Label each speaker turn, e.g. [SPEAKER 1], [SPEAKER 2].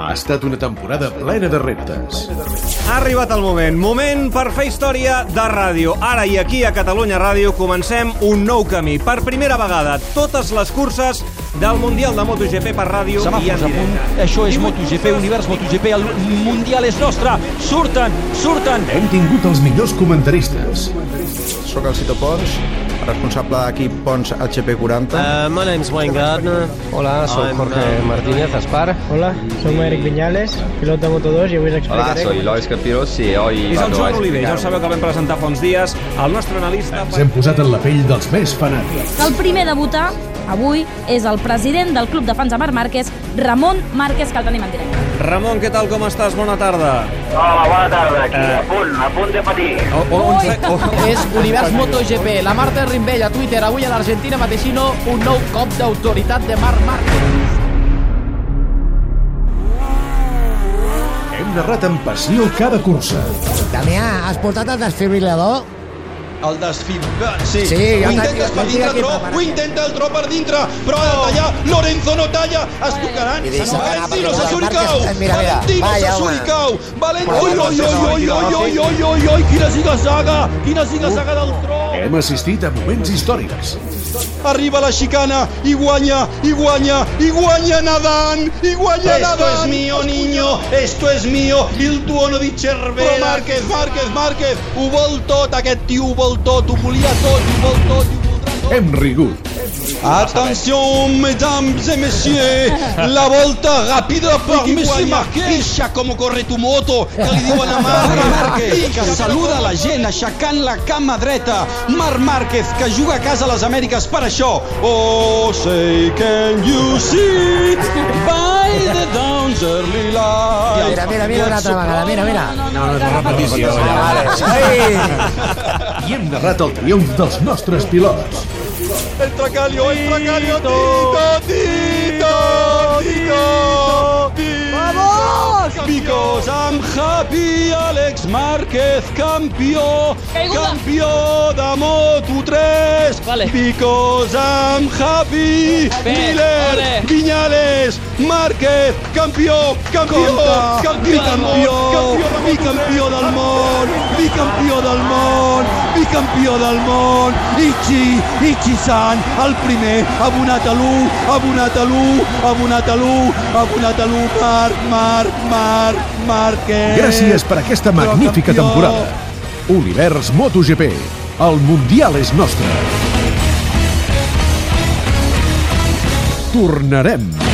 [SPEAKER 1] Ha estat una temporada plena de reptes.
[SPEAKER 2] Ha arribat el moment, moment per fer història de ràdio. Ara i aquí a Catalunya Ràdio comencem un nou camí. Per primera vegada, totes les curses del Mundial de MotoGP per ràdio i en directe.
[SPEAKER 3] Això és MotoGP, univers MotoGP, el Mundial és nostre. Surten, surten.
[SPEAKER 1] Hem tingut els millors comentaristes.
[SPEAKER 4] Soc el Cito Pons, responsable d'equip Pons HP40.
[SPEAKER 5] Uh, my name's Wayne Gardner.
[SPEAKER 6] Hola, soy
[SPEAKER 5] I'm,
[SPEAKER 6] Jorge
[SPEAKER 5] uh,
[SPEAKER 6] Martínez Aspar.
[SPEAKER 7] Hola, soy Eric Viñales, piloto de Moto2 y hoy os
[SPEAKER 8] Hola,
[SPEAKER 7] explicaré...
[SPEAKER 8] soy Lois Capiros hoy
[SPEAKER 2] I som
[SPEAKER 8] vamos a
[SPEAKER 2] Joan Oliver, ja ho sabeu que el vam presentar fa uns dies, el nostre analista...
[SPEAKER 1] Ens hem posat en la pell dels més fanàtics.
[SPEAKER 9] El primer a debutar avui és el president del Club de Fans de Marc Márquez, Ramon Márquez, que el tenim en directe.
[SPEAKER 2] Ramon, què tal, com estàs? Bona tarda.
[SPEAKER 10] Hola, bona tarda, aquí,
[SPEAKER 2] Eh.
[SPEAKER 10] a punt, a punt de patir.
[SPEAKER 2] O, o, on, se- o,
[SPEAKER 6] És Univers MotoGP. La Marta Rimbell a Twitter. Avui a l'Argentina Mateixino un nou cop d'autoritat de Marc Márquez.
[SPEAKER 1] Hem narrat amb passió cada cursa.
[SPEAKER 11] Damià, has portat el desfibrilador?
[SPEAKER 12] El desfibrat, sí.
[SPEAKER 11] Sí,
[SPEAKER 12] ho
[SPEAKER 11] ja
[SPEAKER 12] intentes
[SPEAKER 11] t'ha-
[SPEAKER 12] per dintre, Tro, ho intenta el Tro per dintre, però ha de tallar, Lorenzo no talla, es tocaran, Valentino se suricau,
[SPEAKER 11] mira,
[SPEAKER 12] Valentino
[SPEAKER 11] vaya,
[SPEAKER 12] se suricau, Valentino, oi, oi, oi, oi, oi, oi, oi, oi, oi, quina ziga-zaga, quina ziga-zaga del Tro.
[SPEAKER 1] Hem assistit a moments històrics.
[SPEAKER 12] Arriba la xicana i guanya, i guanya, i guanya nadant, i guanya
[SPEAKER 4] Esto
[SPEAKER 12] nadant.
[SPEAKER 4] es
[SPEAKER 12] mío, niño, esto es mío, il tuono di Cervera. Però Márquez, Márquez, Márquez, ho vol tot, aquest tio ho vol tot, ho volia tot, ho vol tot, i ho voldrà tot.
[SPEAKER 1] Hem rigut.
[SPEAKER 12] Attention, mesdames et messieurs, la volta ràpida per Monsieur Marquez. Pixa com corre tu moto, que li diuen a Marc Márquez, que saluda la gent aixecant la cama dreta. Marc Márquez, que juga a casa a les Amèriques per això. Oh, say can you see by
[SPEAKER 11] Mira, mira, mira una altra vegada, mira, mira.
[SPEAKER 2] no, no, una repetició.
[SPEAKER 11] Ai!
[SPEAKER 1] I hem narrat el triomf dels nostres pilots.
[SPEAKER 12] El tracalio, el tracalio, Tito, Tito, Tito, Tito. ¡Vamos! Because I'm happy, Alex Márquez, campió, campió de Moto3.
[SPEAKER 6] Vale.
[SPEAKER 12] Because I'm happy, Viñales, Márquez, campió, campió, campió del món, bicampió del món, bicampió del món, bicampió del món, Ichi, Ichi-san, el primer, abonat a l'1, abonat a l'1, abonat a l'1, abonat a l'1, Marc, Marc, Marc, Márquez.
[SPEAKER 1] Gràcies per aquesta magnífica
[SPEAKER 12] campió.
[SPEAKER 1] temporada. Univers MotoGP. El Mundial és nostre. Tornarem.